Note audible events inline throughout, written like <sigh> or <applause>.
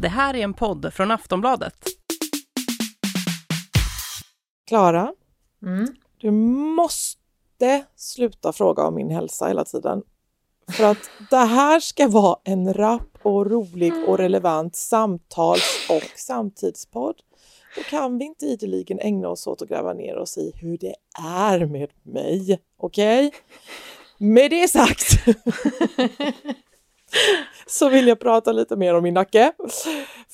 Det här är en podd från Aftonbladet. Klara, Mm. du måste sluta fråga om min hälsa hela tiden. För att <laughs> det här ska vara en rapp och rolig och relevant samtals och samtidspodd. Då kan vi inte ideligen ägna oss åt att gräva ner oss i hur det är med mig. Okej? Med det sagt <laughs> <laughs> <laughs> så vill jag prata lite mer om min nacke.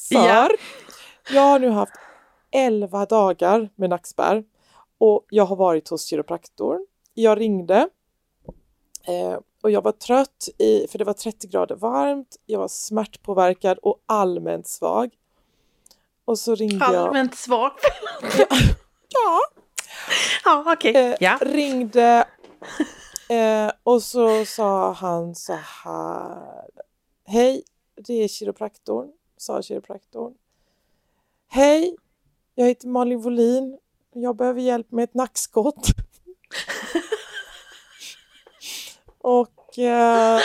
För Ja. jag har nu haft 11 dagar med nackspärr och jag har varit hos kiropraktorn. Jag ringde eh, och jag var trött i, för det var 30 grader varmt, jag var smärtpåverkad och allmänt svag. Och så ringde jag... Allmänt svag. <laughs> Ja, ja, okej. eh, Ja. ringde eh, och så sa han så här. Hej, det är kiropraktorn, sa kiropraktorn. Hej, jag heter Malin Wolin. Jag behöver hjälp med ett nackskott. <laughs> och eh,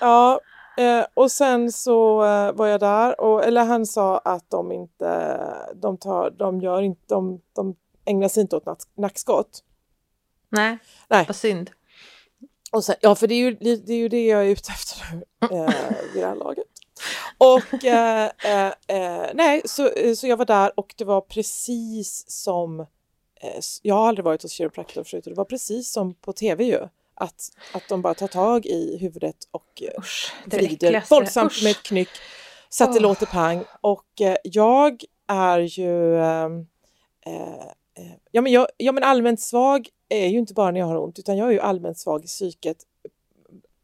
ja, eh, och sen så eh, var jag där och eller han sa att de inte, de tar, de gör inte, de, de ägnar sig inte åt nack, nackskott. Nej, Nej. vad synd. Och sen, ja, för det är, ju, det är ju det jag är ute efter nu eh, vid det här laget. Och eh, eh, eh, nej, så, eh, så jag var där och det var precis som, eh, jag har aldrig varit hos kiropraktor förut och det var precis som på tv ju. Att, att de bara tar tag i huvudet och Usch, det vrider våldsamt med ett knyck så att det Åh. låter pang. Och jag är ju ja, men jag, ja men allmänt svag är ju inte bara när jag har ont utan jag är ju allmänt svag i psyket.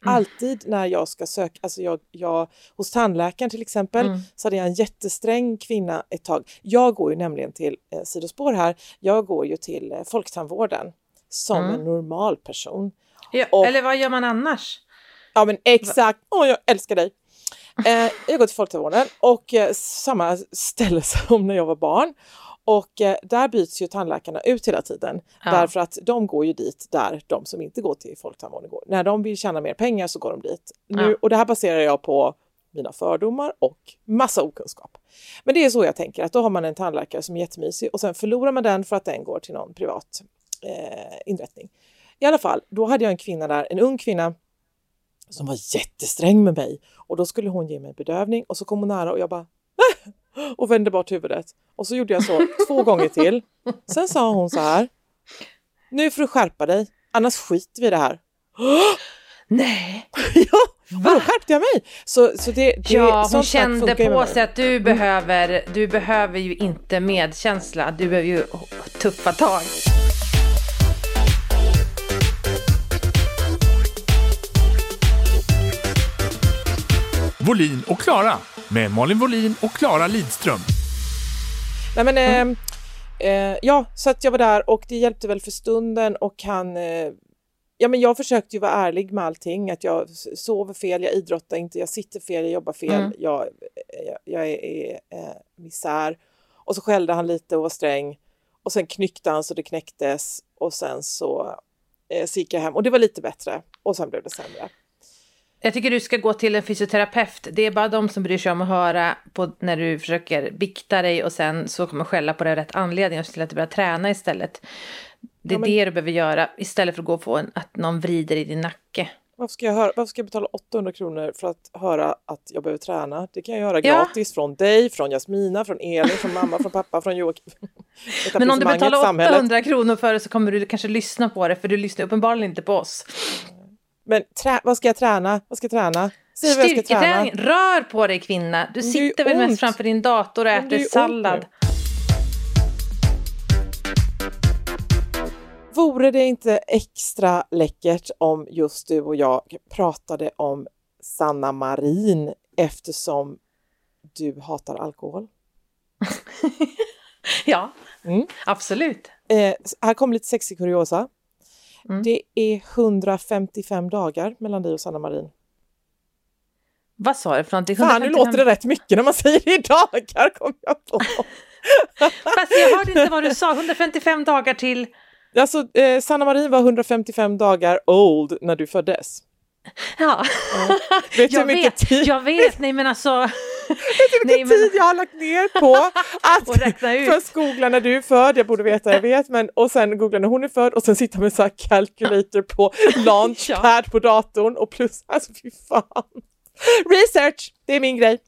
Mm. Alltid när jag ska söka, alltså jag, jag hos tandläkaren till exempel Mm. så hade jag en jättesträng kvinna ett tag. Jag går ju nämligen till eh, sidospår här. Jag går ju till eh, Folktandvården som Mm. en normal person. Ja, och- Eller vad gör man annars? Ja men exakt, åh jag älskar dig! <laughs> Eh, jag går till Folktandvården och eh, samma ställe <laughs> som när jag var barn. Och eh, där byts ju tandläkarna ut hela tiden. Ja. Därför att de går ju dit där de som inte går till Folktandvården går. När de vill tjäna mer pengar så går de dit. Nu, Ja. Och det här baserar jag på mina fördomar och massa okunskap. Men det är så jag tänker, att då har man en tandläkare som är jättemysig och sen förlorar man den för att den går till någon privat eh, inrättning. I alla fall, då hade jag en kvinna där, en ung kvinna som var jättesträng med mig och då skulle hon ge mig bedövning och så kom hon nära och jag bara "Äh!" Och vände bort huvudet. Och så gjorde jag så två gånger till. Sen sa hon så här. Nu får du skärpa dig, annars skiter vi i det här. Nej. <laughs> ja, och då skärpte jag mig. Så, så det, det, Ja, hon kände på sig att du behöver, du behöver ju inte medkänsla, du behöver ju tuffa tag. Volin och Klara med Malin Volin och Klara Lidström. Nej men, eh, eh, ja, så att jag var där och det hjälpte väl för stunden och han eh, Ja men jag försökte ju vara ärlig med allting, att jag sover fel, jag idrottar inte, jag sitter fel, jag jobbar fel, Mm. jag, jag, jag är, är eh, misär. Och så skällde han lite och var sträng. Och sen knyckte han så det knäcktes och sen så, eh, så gick jag hem och det var lite bättre och sen blev det sämre. Jag tycker du ska gå till en fysioterapeut. Det är bara de som bryr sig om att höra på när du försöker bikta dig och sen så kommer skälla på dig av rätt anledning och se till att du börjar träna istället. Det är Ja, men- det du behöver göra istället för att gå och få en, att någon vrider i din nacke. Varför ska, jag höra, varför ska jag betala 800 kronor för att höra att jag behöver träna? Det kan jag göra Ja. gratis från dig, från Jasmina, från Elin, från mamma, från pappa, från Joakim. <laughs> Men om du betalar samhället. 800 kronor för det så kommer du kanske lyssna på det för du lyssnar uppenbarligen inte på oss. Men trä, vad ska jag träna? Vad ska jag träna? Säg vad jag ska träna. Rör på dig kvinna. Du sitter väl mest framför din dator och äter sallad. Vore det inte extra läckert om just du och jag pratade om Sanna Marin eftersom du hatar alkohol? <laughs> Ja, Mm. absolut. Eh, här kommer lite sexig kuriosa. Mm. Det är 155 dagar mellan dig och Sanna Marin. Vad sa du för någonting? Fan, nu 155 låter det rätt mycket när man säger i dagar, kom jag på. <laughs> Fast jag hörde inte vad du sa. 155 dagar till... Alltså, eh, Sanna Marin var 155 dagar old när du föddes. Ja, <laughs> Vet du hur jag mycket vet. tid? Jag vet. Nej, men alltså... <laughs> Vet du vilken Nej, men- tid jag har lagt ner på att <laughs> Och räkna ut. först googla när du är född, jag borde veta, jag vet, men och sen googla när hon är född och sen sitta med så här calculator på launchpad på datorn och plus, alltså fy fan. Research, det är min grej.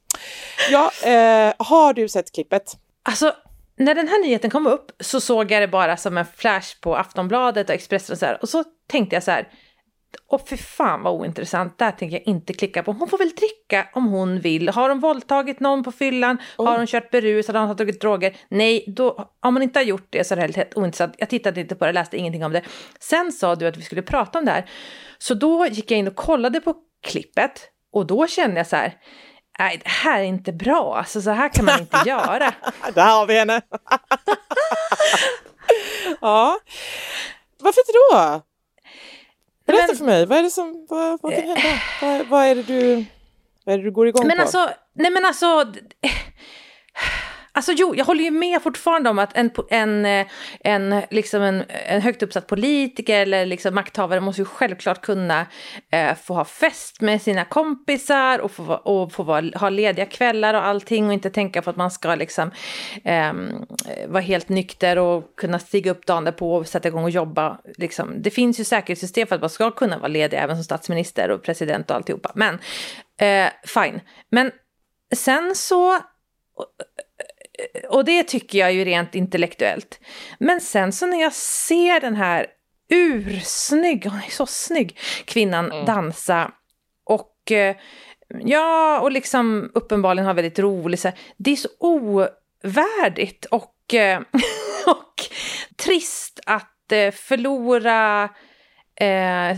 Ja, eh, har du sett klippet? Alltså, när den här nyheten kom upp så såg jag det bara som en flash på Aftonbladet och Expressen och så här. Och så tänkte jag så här, åh fy fan vad ointressant, där tänker jag inte klicka på. Hon får väl dricka om hon vill. Har hon våldtagit någon på fyllan? Har hon kört berusad? Har hon tagit droger? Nej, då, om hon inte har gjort det så är det helt ointressant. Jag tittade inte på det, läste ingenting om det. Sen sa du att vi skulle prata om det här. Så då gick jag in och kollade på klippet och då kände jag så här, nej det här är inte bra, alltså så här kan man inte <laughs> göra. Där har vi henne! <laughs> ja. Varför inte då? Berätta Men- för mig, vad är det som, vad, vad kan hända? Vad, vad, är det du, vad är det du går igång Men på? alltså, nej men alltså... Alltså jo, jag håller ju med fortfarande om att en, en, eh, en, liksom en, en högt uppsatt politiker eller liksom makthavare måste ju självklart kunna eh, få ha fest med sina kompisar och få, och få vara, ha lediga kvällar och allting och inte tänka på att man ska liksom eh, vara helt nykter och kunna stiga upp dagen därpå och sätta igång och jobba. Liksom. Det finns ju säkerhetssystem för att man ska kunna vara ledig även som statsminister och president och alltihopa. Men eh, fine. Men sen så och det tycker jag ju rent intellektuellt. Men sen så när jag ser den här ursnygg, hon är så snygg, kvinnan dansa och eh, ja, och liksom uppenbarligen har väldigt roligt. Så här, det är så ovärdigt och, eh, <laughs> och trist att eh, förlora eh,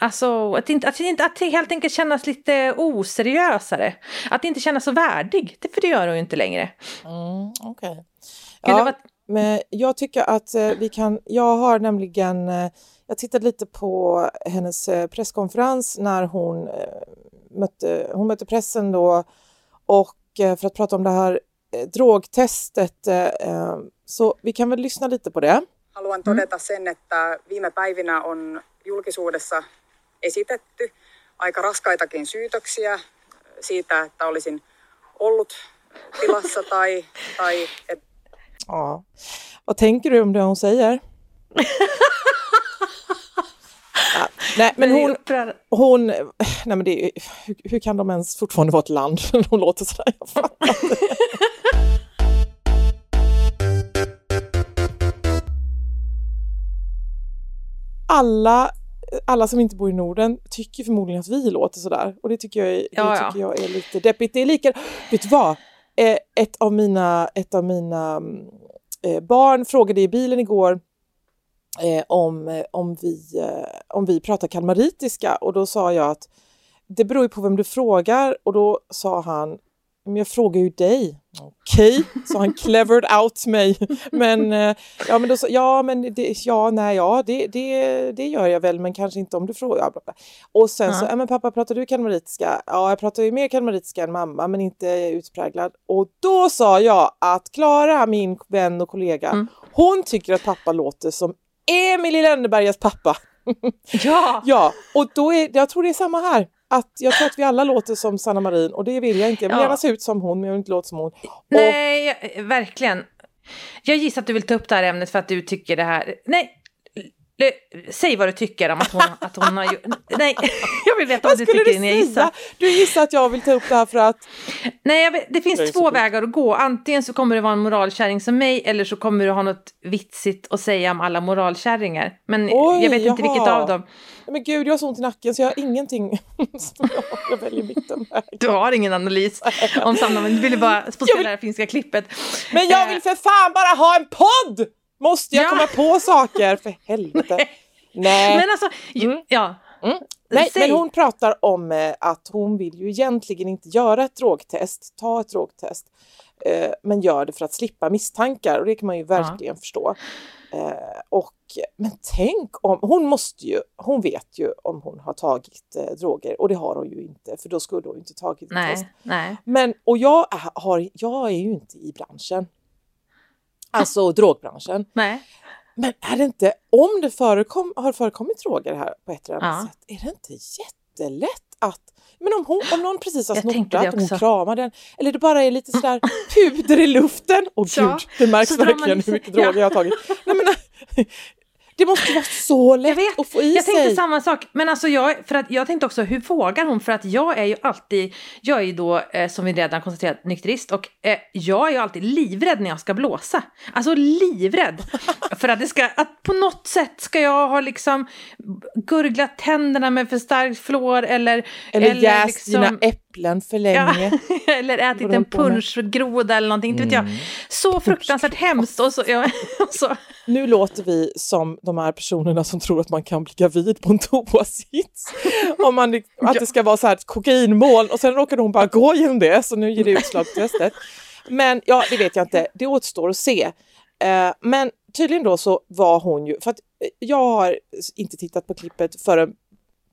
Alltså att, inte, att, inte, att helt enkelt kännas lite oseriösare. Att inte kännas så värdig, det, för det gör hon ju inte längre. Mm, det Ja, men jag tycker att eh, vi kan, jag har nämligen, eh, jag tittade lite på hennes eh, presskonferens när hon, mötte, hon mötte pressen då och för att prata om det här drogtestet så vi kan väl lyssna lite på det. Haluan todeta sen, että viime päivinä on julkisuudessa esitetty aika raskaitakin syytöksiä siitä, että olisin ollut tilassa tai, tai et, Ja. Vad tänker du om det hon säger? ja, nej, men hon, hon, nej men det är, hur, hur kan de ens fortfarande vara ett land när <laughs> hon låter sådär? Jag fattar inte. Alla, alla som inte bor i Norden tycker förmodligen att vi låter sådär och det tycker jag, är- det Ja, ja. tycker jag är lite deppigt. Det är lika, vet du vad? Eh, ett av mina, ett av mina mm, eh, barn frågade i bilen igår eh, om, om, vi, om vi pratar kalmaritiska och då sa jag att det beror ju på vem du frågar och då sa han men jag frågar ju dig. Okej, så han clevered out mig. Men eh, ja, men då sa ja, men det, ja, nej, ja, det, det, det gör jag väl, men kanske inte om du frågar. Och sen så, Ja. ja, men pappa, pratar du kalmaritiska? Ja, jag pratar ju mer kalmaritiska än mamma, men inte utpräglad. Och då sa jag att Klara, min vän och kollega, Mm. hon tycker att pappa låter som Emil i Lönnebergas pappa. Ja! Ja, och då är, jag tror det är samma här. Att jag tror att vi alla låter som Sanna Marin och det vill jag inte. Jag vill Ja. gärna se ut som hon men jag vill inte låta som hon. Och, Nej, verkligen. Jag gissar att du vill ta upp det här ämnet för att du tycker det här... Nej, säg vad du tycker om att hon, att hon har gjort... Nej, <laughs> jag vill veta vad vad du tycker du innan jag gissar. Du gissar att jag vill ta upp det här för att... Nej, jag vet, det finns två vägar att gå. Antingen så kommer du vara en moralkärring som mig eller så kommer du ha något vitsigt att säga om alla moralkärringar. Men Oj, jag vet inte vilket jaha. av dem. Men gud, jag har så ont i nacken så jag har ingenting. Jag, jag väljer mittenväg. Du har ingen analys om Sanna, men du ville bara få Jag spela vill- det här finska klippet. Men jag vill för fan bara ha en podd! Måste jag Ja. komma på saker? För helvete. <laughs> Nej. Men alltså, ju- ja. Mm. Nej, Säg. men hon pratar om eh, att hon vill ju egentligen inte göra ett drogtest, ta ett drogtest, eh, men gör det för att slippa misstankar och det kan man ju verkligen förstå. Eh, och, men tänk om, hon måste ju, hon vet ju om hon har tagit eh, droger och det har hon ju inte för då skulle hon inte tagit ett test. Nej, nej. Men, och jag är, har, jag är ju inte i branschen. Alltså drogbranschen. nej. Men är det inte, om det förekom, har förekommit droger här på ett eller annat Ja. sätt, är det inte jättelätt att men om, hon, om någon precis har det och hon kramar den, eller det bara är lite sådär puder i luften. Åh gud, det märks verkligen liksom- hur mycket droger ja. jag har tagit. Nej, men, det måste vara så lätt Jag vet, att få i jag tänkte sig. samma sak. Men alltså jag, för att jag tänkte också, hur vågar hon? För att jag är ju alltid, jag är ju då, eh, som vi redan konstaterat, nykterist. Och eh, jag är ju alltid livrädd när jag ska blåsa. Alltså livrädd. <laughs> för att det ska, att på något sätt ska jag ha liksom gurglat tänderna med för starkt fluor eller... Eller jäst liksom- dina äpplen för länge. Ja, <laughs> eller ätit en punschgroda eller någonting, inte vet Mm. jag. Så fruktansvärt hemskt. Och så, ja, <laughs> och så, Nu låter vi som de här personerna som tror att man kan bli gravid på en toasits. Om man, <laughs> att det ska vara så här ett kokainmoln och sen råkade hon bara gå genom det så nu ger det utslag på testet. Men ja, det vet jag inte. Det återstår att se. Eh, men tydligen då så var hon ju, för att eh, jag har inte tittat på klippet förrän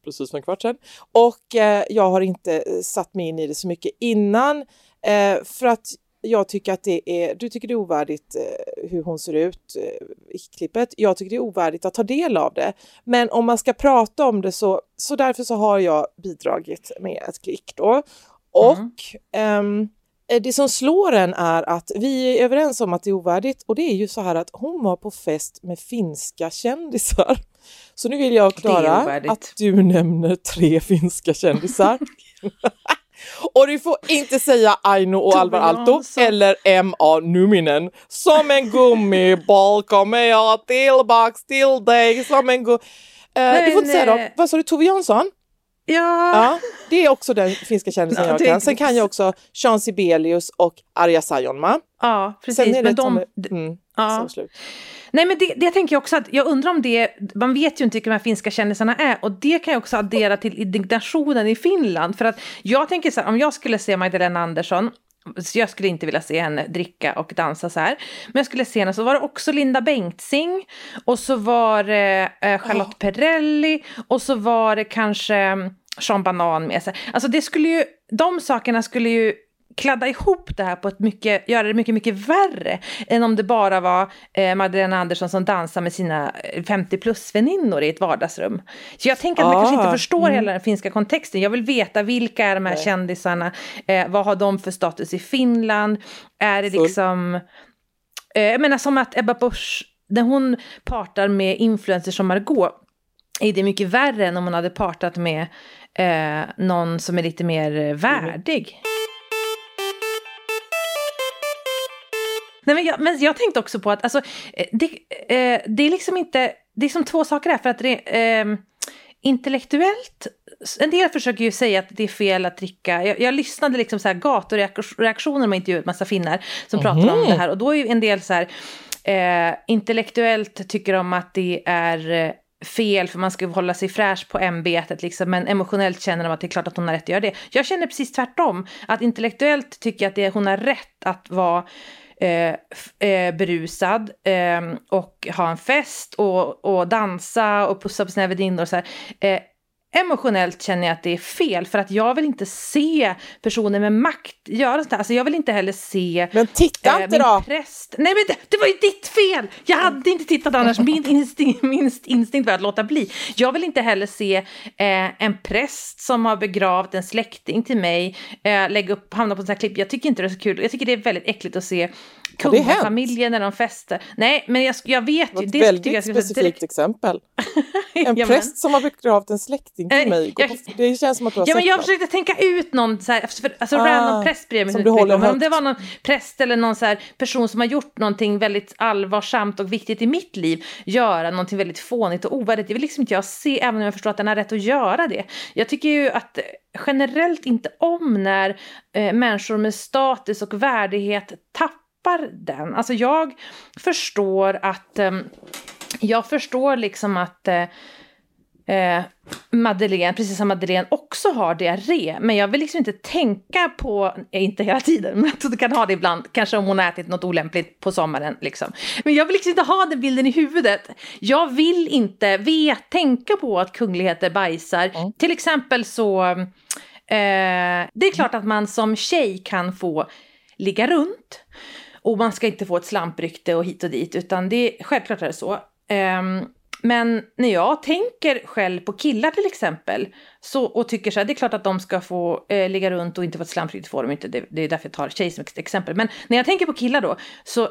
precis för en kvart sedan och eh, jag har inte eh, satt mig in i det så mycket innan eh, för att jag tycker att det är, du tycker det är ovärdigt eh, hur hon ser ut eh, i klippet. Jag tycker det är ovärdigt att ta del av det. Men om man ska prata om det så, så därför så har jag bidragit med ett klick då. Och ehm, eh, det som slår en är att vi är överens om att det är ovärdigt och det är ju så här att hon var på fest med finska kändisar. Så nu vill jag är Klara att du nämner tre <laughs> finska kändisar. <laughs> Och du får inte säga Aino och Alvar Aalto eller M.A. Numinen. Som en gummiboll kommer jag tillbaks till dig som en gu... Eh, du får inte säga dem. eh, Vad sa du, Tove Jansson? ja. Ja, det är också den finska kändisen Ja, jag kan. Sen kan jag också Jean Sibelius och Arja Saijonmaa. ja, precis. Sen är det men de, Tommy- mm, ja. så slut. Nej men det, det tänker jag också att, jag undrar om det, man vet ju inte vilka de här finska kändisarna är och det kan jag också addera till indignationen i Finland. För att jag tänker så här, om jag skulle se Magdalena Andersson, så jag skulle inte vilja se henne dricka och dansa så här. Men jag skulle se henne, så var det också Linda Bengtzing och så var det eh, Charlotte Perrelli och så var det kanske Sean Banan med sig. Alltså det skulle ju, de sakerna skulle ju kladda ihop det här på ett mycket, göra det mycket, mycket värre än om det bara var eh, Magdalena Andersson som dansar med sina eh, 50 plus-väninnor i ett vardagsrum. Så jag tänker att man kanske Ah, inte förstår hela den finska kontexten. Jag vill veta vilka är de här Nej. kändisarna, eh, vad har de för status i Finland, är det Full. liksom, eh, jag menar som att Ebba Busch, när hon partar med influencers som Margot, är det mycket värre än om hon hade partat med eh, någon som är lite mer eh, värdig. Nej, men, jag, men jag tänkte också på att alltså, eh, det, eh, det är liksom inte, det är som två saker här, för att det, eh, intellektuellt, en del försöker ju säga att det är fel att dricka, jag, jag lyssnade liksom så här gatureaktioner med intervjuat massa finnar som pratar om det här. Och då är ju en del så här, eh, intellektuellt tycker de att det är eh, fel för man ska hålla sig fräsch på ämbetet liksom, men emotionellt känner de att det är klart att hon har rätt att göra det. Jag känner precis tvärtom, att intellektuellt tycker jag att det, hon har rätt att vara Eh, eh, berusad eh, och ha en fest och, och dansa och pussa på sina väninnor eh, Emotionellt känner jag att det är fel för att jag vill inte se personer med makt göra sånt här. Alltså jag vill inte heller se Men titta Eh, inte min då! Präst. Nej men det, det var ju ditt fel! Jag hade inte tittat annars. <laughs> Min instinkt, min instinkt var att låta bli. Jag vill inte heller se eh, en präst som har begravt en släkting till mig eh, lägga upp, hamna på en sån här klipp. Jag tycker inte det är så kul. Jag tycker det är väldigt äckligt att se? Kungafamiljen när de festar. Nej men jag, jag vet Det var ju. ett väldigt specifikt direkt. exempel. <laughs> En Jamen. präst som har begravt en släkting till Eh, mig. Jag- på, det känns som att du har Ja, men jag något. försökte tänka ut någon så här, för, alltså Ah, random präst bredvid mig. som du håller men om det var någon präst eller någon så här person som har gjort någonting väldigt allvarsamt och viktigt i mitt liv, göra någonting väldigt fånigt och ovärdigt. Det vill liksom inte jag se, även om jag förstår att den har rätt att göra det. Jag tycker ju att generellt inte om när eh, människor med status och värdighet tappar den. Alltså jag förstår att ehm, jag förstår liksom att eh, eh, Madeleine, precis som Madeleine också har diarré. Men jag vill liksom inte tänka på, eh, inte hela tiden, <laughs> men du kan ha det ibland, kanske om hon har ätit något olämpligt på sommaren. Liksom. Men jag vill liksom inte ha den bilden i huvudet. Jag vill inte vet, tänka på att kungligheter bajsar. Till exempel så, eh, det är klart att man som tjej kan få ligga runt. Och man ska inte få ett slamprykte och hit och dit, utan det, självklart är det så. Um, men när jag tänker själv på killar till exempel så, och tycker så här, det är klart att de ska få eh, ligga runt och inte få ett slamprykte. får de inte, det, det är därför jag tar tjej som exempel. Men när jag tänker på killar då, så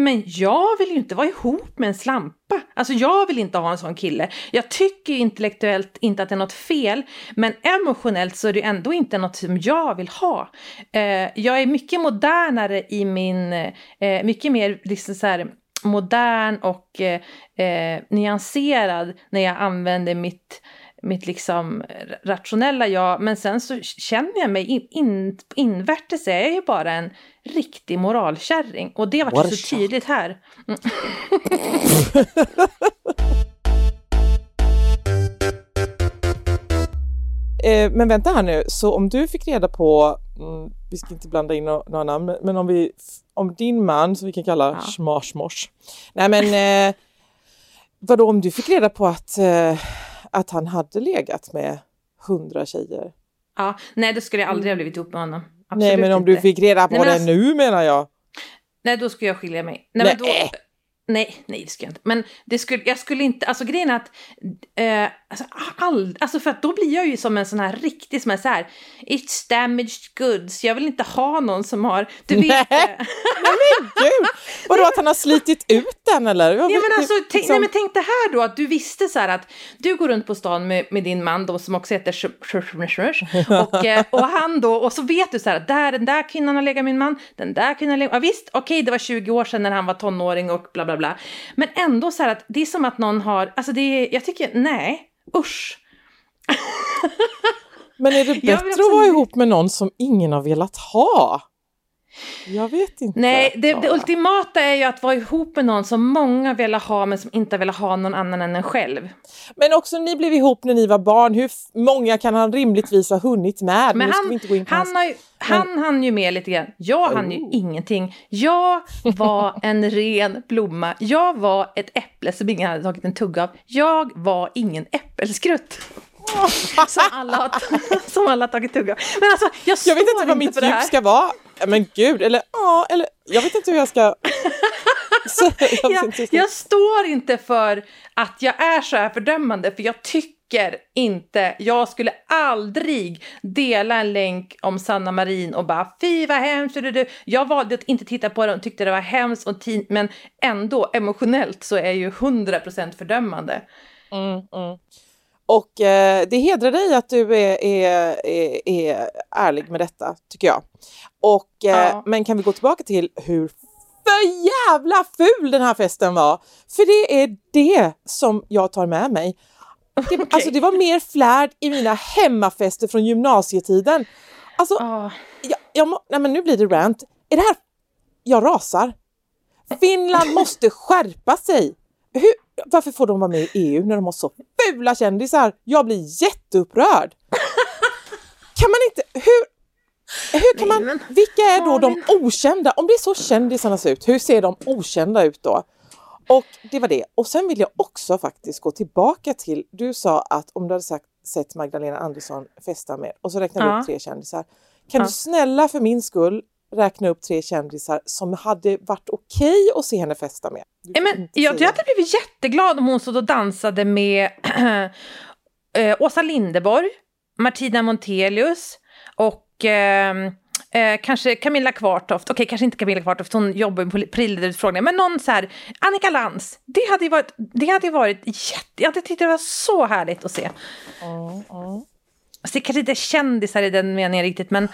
men jag vill ju inte vara ihop med en slampa. Alltså jag vill inte ha en sån kille. Jag tycker intellektuellt inte att det är något fel, men emotionellt så är det ändå inte något som jag vill ha. Eh, jag är mycket modernare i min, eh, mycket mer liksom så här, modern och eh, eh, nyanserad när jag använder mitt mitt liksom rationella jag, men sen så känner jag mig in, in, invärtes är jag ju bara en riktig moralkärring och det var så tydligt här. Mm. <laughs> eh, men vänta här nu, så om du fick reda på, mm, vi ska inte blanda in några, några namn, men om, vi, om din man som vi kan kalla ja. Schmarsmors. Nej men eh, <laughs> vadå om du fick reda på att eh, att han hade legat med hundra tjejer. Ja, nej det skulle jag aldrig ha blivit ihop med honom. Absolut nej men om inte. du fick reda på nej, det alltså, nu menar jag. Nej då skulle jag skilja mig. Nej, nej. Men då, Nej, nej det skulle jag inte. Men det skulle, jag skulle inte, alltså grejen är att, eh, alltså, all, alltså för att då blir jag ju som en sån här riktig som är så här, it's damaged goods, jag vill inte ha någon som har, du vet. Nej, <laughs> nej men gud! Vadå att han har slitit ut den eller? Ja men alltså, tänk, liksom... nej, men tänk det här då att du visste så här att du går runt på stan med, med din man då som också heter och, eh, och han då, och så vet du så här, där, den där kvinnan har legat min man, den där kvinnan har legat, ja visst, okej okay, det var 20 år sedan när han var tonåring och bla bla bla. Men ändå så här att det är som att någon har, alltså det är, jag tycker, nej, usch. Men är det bättre att vara ihop med någon som ingen har velat ha? Jag vet inte. Nej, det, det, ultimata är ju att vara ihop med någon som många vill ha men som inte vill ha någon annan än en själv. Men också ni blev ihop när ni var barn. Hur många kan han rimligtvis ha hunnit med? Men han, inte gå in på han, har ju, han hann ju med lite grann. Jag oh. hann ju ingenting. Jag var en ren blomma. Jag var ett äpple som ingen hade tagit en tugga av. Jag var ingen äppelskrutt. <laughs> som, alla har, <laughs> som alla har tagit tugga av. Men alltså, jag, jag vet inte vad mitt djup ska vara. Men gud, eller ja, eller jag vet inte hur jag ska... <laughs> jag, jag, jag står inte för att jag är så här fördömande, för jag tycker inte, jag skulle aldrig dela en länk om Sanna Marin och bara fy vad hemskt är du. Jag valde att inte titta på den och tyckte det var hemskt och men ändå emotionellt så är jag ju 100% fördömande. Mm, mm. Och eh, det hedrar dig att du är, är, är, är, ärlig med detta, tycker jag. Och, eh, ja. Men kan vi gå tillbaka till hur för jävla ful den här festen var? För det är det som jag tar med mig. Det, okay. <laughs> Alltså det var mer flärd i mina hemmafester från gymnasietiden. Alltså, oh. jag, jag, nej men nu blir det rant. Är det här... Jag rasar. Finland <laughs> måste skärpa sig. Hur, varför får de vara med i EU när de har så fula kändisar? Jag blir jätteupprörd. <laughs> Kan man inte... Hur, hur kan man, vilka är då de okända? Om det är så kändisarna ser ut, hur ser de okända ut då? Och det var det. Och sen vill jag också faktiskt gå tillbaka till, du sa att om du hade sagt, sett Magdalena Andersson festa med och så räknade du ja. upp tre kändisar. Kan ja. du snälla för min skull räkna upp tre kändisar som hade varit okej okay att se henne festa med? Men, jag, jag hade blivit jätteglad om hon stod och dansade med äh, <clears throat> Åsa Lindeborg, Martina Montelius och eh, Eh, kanske Camilla Kvartoft, okej okay, kanske inte Camilla Kvartoft, hon jobbar med prillutfrågningar, men någon så här, Annika Lantz, det hade ju varit, det hade varit jätte, jag hade tyckt det var så härligt att se. Mm, mm. Alltså, det kanske inte är kändisar i den meningen riktigt, men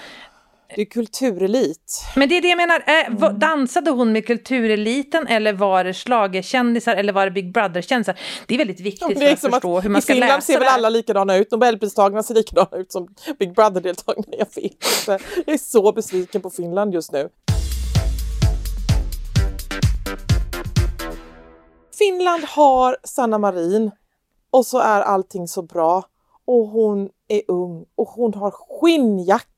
det är kulturelit. Men det är det jag menar. Äh. Dansade hon med kultureliten eller var det schlagerkändisar eller var det Big Brother-kändisar? Det är väldigt viktigt ja, för att förstå att hur man ska läsa I Finland ser väl alla likadana ut. Nobelpristagarna ser likadana ut som Big Brother-deltagarna. Jag vet inte. Jag är så besviken på Finland just nu. Finland har Sanna Marin och så är allting så bra och hon är ung och hon har skinnjacka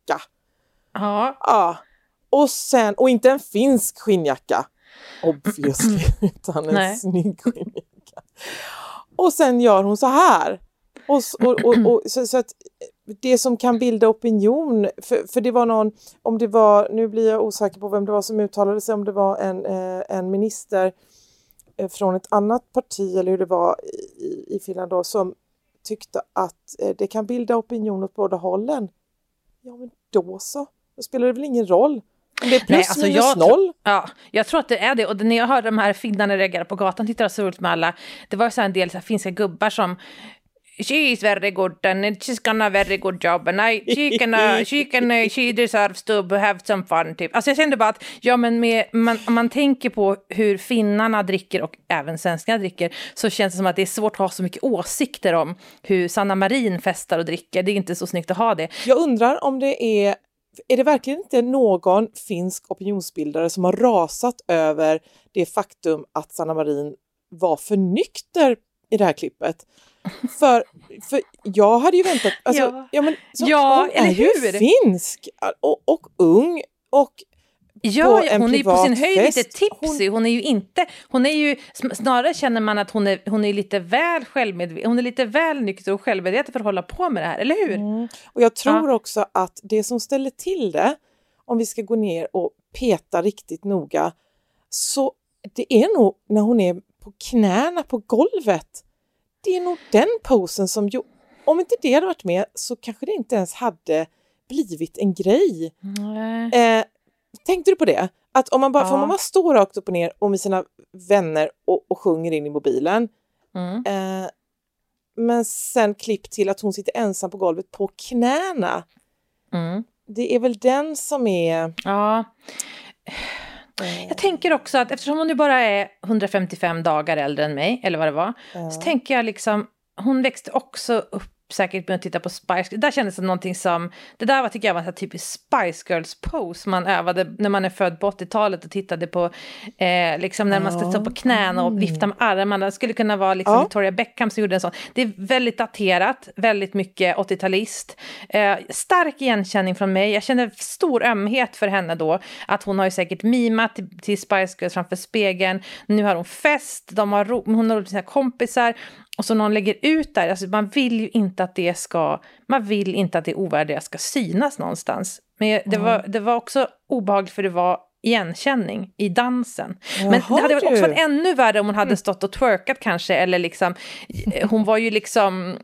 Ja. ja. Och sen, och inte en finsk skinnjacka, obviously, <laughs> utan en Nej. snygg skinnjacka. Och sen gör hon så här. Och, och, och, och så, så, att det som kan bilda opinion, för, för det var någon, om det var, nu blir jag osäker på vem det var som uttalade sig, om det var en, eh, en minister eh, från ett annat parti eller hur det var i, i Finland då som tyckte att eh, det kan bilda opinion åt båda hållen. Ja men då så, då spelar det väl ingen roll. Om det är plus Nej, alltså minus jag, noll. Ja, jag tror att det är det. Och när jag hörde de här finnarna reagera på gatan, tyckte jag det var så roligt med alla. Det var så en del så finska gubbar som She is very good and she's gonna very good job and I, she can, uh, she can, uh, she deserves to have some fun typ. Alltså jag kände bara att, ja men med, man, om man tänker på hur finnarna dricker och även svenskarna dricker så känns det som att det är svårt att ha så mycket åsikter om hur Sanna Marin festar och dricker. Det är inte så snyggt att ha det. Jag undrar om det är, är det verkligen inte någon finsk opinionsbildare som har rasat över det faktum att Sanna Marin var för nykter i det här klippet? För, för jag hade ju väntat, alltså, Ja. ja. men, så, Ja, hon är ju hur? finsk och, och ung och Ja, ja, hon är ju på sin höjd lite fest. tipsy. Hon är ju inte, hon är ju, snarare känner man att hon är, hon är lite väl självmedveten, hon är lite väl nykter och självmedveten för att hålla på med det här, eller hur? Mm. Och jag tror också att det som ställer till det, om vi ska gå ner och peta riktigt noga, så det är nog när hon är på knäna på golvet. Det är nog den posen som, om inte det hade varit med så kanske det inte ens hade blivit en grej. Nej. Eh, tänkte du på det? Att om man bara, Ja. man bara stå rakt upp och ner och med sina vänner och, och sjunger in i mobilen, Mm. Eh, men sen klipp till att hon sitter ensam på golvet på knäna. Mm. Det är väl den som är... Ja. Eh, Jag tänker också att eftersom hon nu bara är 155 dagar äldre än mig, eller vad det var, eh, så tänker jag liksom, hon växte också upp säkert att titta på Spice Det där kändes som någonting som, det där var, tycker jag var en typisk Spice Girls pose man övade när man är född på 80-talet och tittade på, eh, liksom när man ska stå på knäna och vifta med armarna. Det skulle kunna vara liksom Ja. Victoria Beckham som gjorde en sån. Det är väldigt daterat, väldigt mycket 80-talist. Eh, stark igenkänning från mig. Jag känner stor ömhet för henne då. Att hon har ju säkert mimat till, till Spice Girls framför spegeln. Nu har hon fest, de har ro, hon har roligt med sina kompisar. Och så någon lägger ut där, alltså man vill ju inte att det ska, man vill inte att det ovärdiga ska synas någonstans. Men det, var, det var också obehagligt för det var igenkänning i dansen. Men det Jaha, hade också varit ännu värre om hon hade stått och twerkat kanske, eller liksom, hon var ju liksom, eh,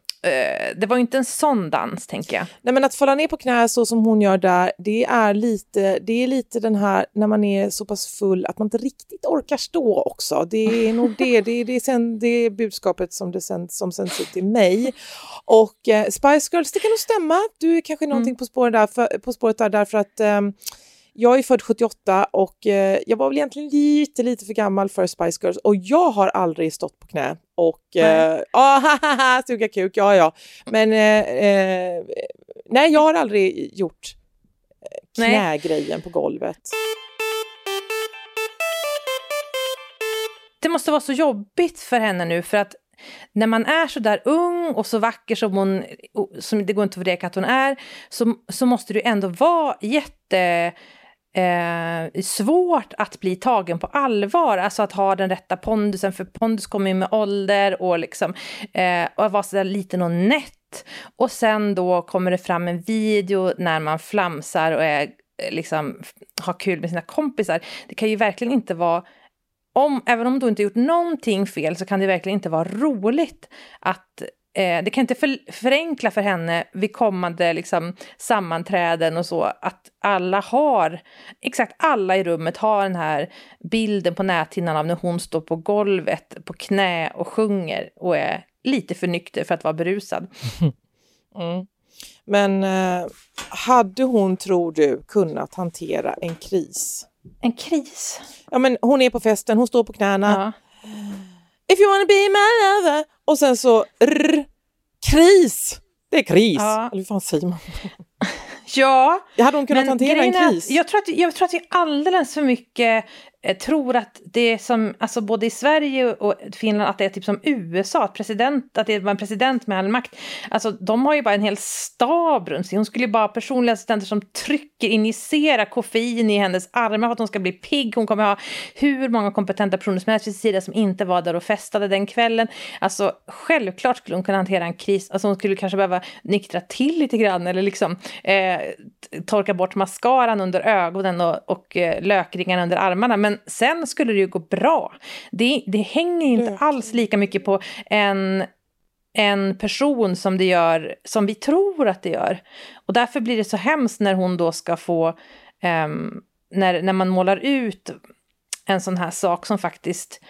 det var ju inte en sån dans tänker jag. Nej men att falla ner på knä så som hon gör där, det är lite, det är lite den här när man är så pass full att man inte riktigt orkar stå också. Det är nog det, det är, det är, sen, det är budskapet som, det sen, som sänds ut till mig. Och eh, Spice Girls, det kan nog stämma. Du är kanske någonting på, spåret där för, på spåret där därför att ehm, jag är född 78 och eh, jag var väl egentligen lite, lite för gammal för Spice Girls och jag har aldrig stått på knä och eh, <laughs> ja, haha, suga kuk, ja, ja. Men eh, eh, nej, jag har aldrig gjort eh, knägrejen på golvet. Det måste vara så jobbigt för henne nu för att när man är så där ung och så vacker som hon, som det går inte att förneka att hon är, så, så måste ju ändå vara jätte eh, svårt att bli tagen på allvar, alltså att ha den rätta pondusen, för pondus kommer ju med ålder och liksom, eh, och att vara sådär liten och nätt. Och sen då kommer det fram en video när man flamsar och är, eh, liksom, har kul med sina kompisar. Det kan ju verkligen inte vara om, även om du inte gjort någonting fel så kan det verkligen inte vara roligt att eh, det kan inte för, förenkla för henne vid kommande liksom, sammanträden och så att alla har, exakt alla i rummet har den här bilden på näthinnan av när hon står på golvet på knä och sjunger och är lite för nykter för att vara berusad. <laughs> Mm. Men eh, hade hon, tror du, kunnat hantera en kris? En kris. Ja, men hon är på festen, hon står på knäna. Ja. If you wanna be my lover. Och sen så rr, kris. Det är kris. Ja. Eller hur fan säger man? ja, Hade hon kunnat hantera en är att kris? Jag tror, att, jag tror att vi alldeles för mycket jag tror att det är som, alltså både i Sverige och Finland, att det är typ som USA, att, president, att det var en president med all makt. Alltså de har ju bara en hel stab runt sig. Hon skulle ju bara ha personliga assistenter som trycker, injicerar koffein i hennes armar för att hon ska bli pigg. Hon kommer ha hur många kompetenta personer som helst vid sin sida som inte var där och festade den kvällen. Alltså självklart skulle hon kunna hantera en kris. Alltså hon skulle kanske behöva nyktra till lite grann eller liksom eh, torka bort mascaran under ögonen och, och eh, lökringarna under armarna. Men sen, sen skulle det ju gå bra. Det, det hänger inte alls lika mycket på en, en person som det gör, som vi tror att det gör. Och därför blir det så hemskt när hon då ska få, um, när, när man målar ut en sån här sak som faktiskt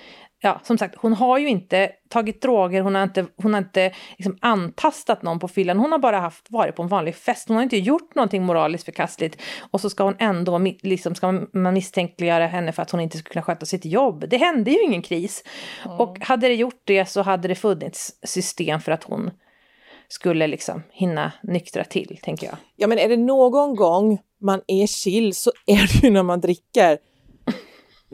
ja, som sagt, hon har ju inte tagit droger, hon har inte, hon har inte liksom antastat någon på fyllan, hon har bara haft, varit på en vanlig fest, hon har inte gjort någonting moraliskt förkastligt och så ska hon ändå, liksom, ska man misstänkliggöra henne för att hon inte skulle kunna sköta sitt jobb. Det hände ju ingen kris. Mm. Och hade det gjort det så hade det funnits system för att hon skulle liksom hinna nyktra till, tänker jag. Ja, men är det någon gång man är chill så är det ju när man dricker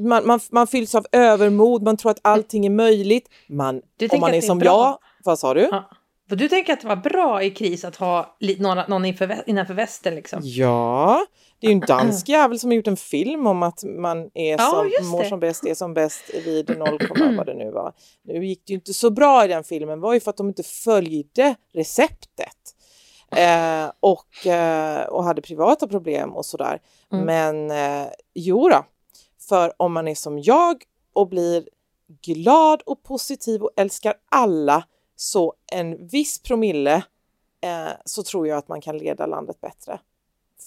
man, man, man fylls av övermod, man tror att allting är möjligt. Man, om man är, är som bra. jag, vad sa du? Ja. För du tänker att det var bra i kris att ha någon, någon inför, innanför västen liksom? Ja, det är ju en dansk jävel som har gjort en film om att man är ja, som, mår som bäst, är som bäst vid <clears throat> 0, vad det nu var. Nu gick det ju inte så bra i den filmen, var ju för att de inte följde receptet. Eh, och, eh, och hade privata problem och sådär. Mm. Men eh, jo då, för om man är som jag och blir glad och positiv och älskar alla så en viss promille eh, så tror jag att man kan leda landet bättre.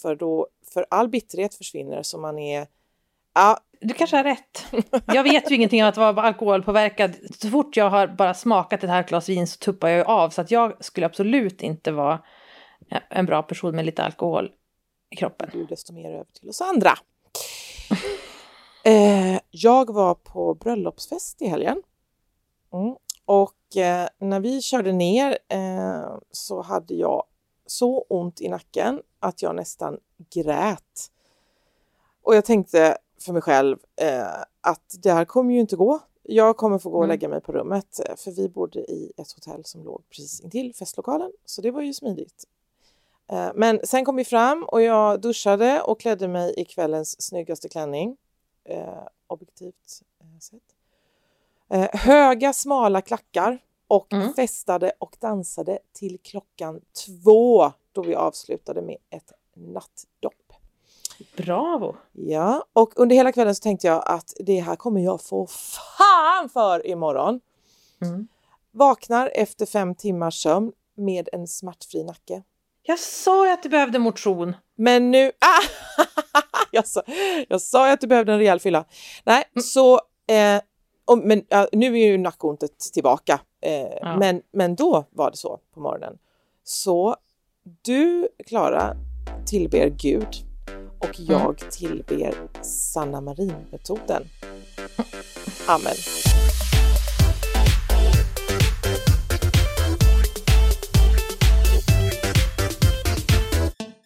För då, för all bitterhet försvinner så man är Ja. Du kanske har rätt. Jag vet ju ingenting om att vara alkoholpåverkad. Så fort jag har bara smakat ett halvt glas vin så tuppar jag av. Så att jag skulle absolut inte vara en bra person med lite alkohol i kroppen. Du desto mer över till oss andra. Eh, jag var på bröllopsfest i helgen. Mm. Och eh, när vi körde ner eh, så hade jag så ont i nacken att jag nästan grät. Och jag tänkte för mig själv eh, att det här kommer ju inte gå. Jag kommer få gå och mm. lägga mig på rummet eh, för vi bodde i ett hotell som låg precis intill festlokalen så det var ju smidigt. Eh, men sen kom vi fram och jag duschade och klädde mig i kvällens snyggaste klänning eh, objektivt eh, sett. Eh, höga smala klackar och mm. festade och dansade till klockan två då vi avslutade med ett nattdopp. Bravo! Ja, och under hela kvällen så tänkte jag att det här kommer jag få fan för imorgon. Mm. Vaknar efter fem timmars sömn med en smärtfri nacke. Jag sa ju att du behövde motion. Men nu... Ah! <laughs> <laughs> jag, sa, jag sa att du behövde en rejäl fylla. Nej, mm. så... Eh, och, men uh, nu är ju nackontet tillbaka. Eh, ja. men, men då var det så på morgonen. Så du, Klara, tillber Gud och mm. jag mm. tillber Sanna Marin-metoden. <laughs> Amen.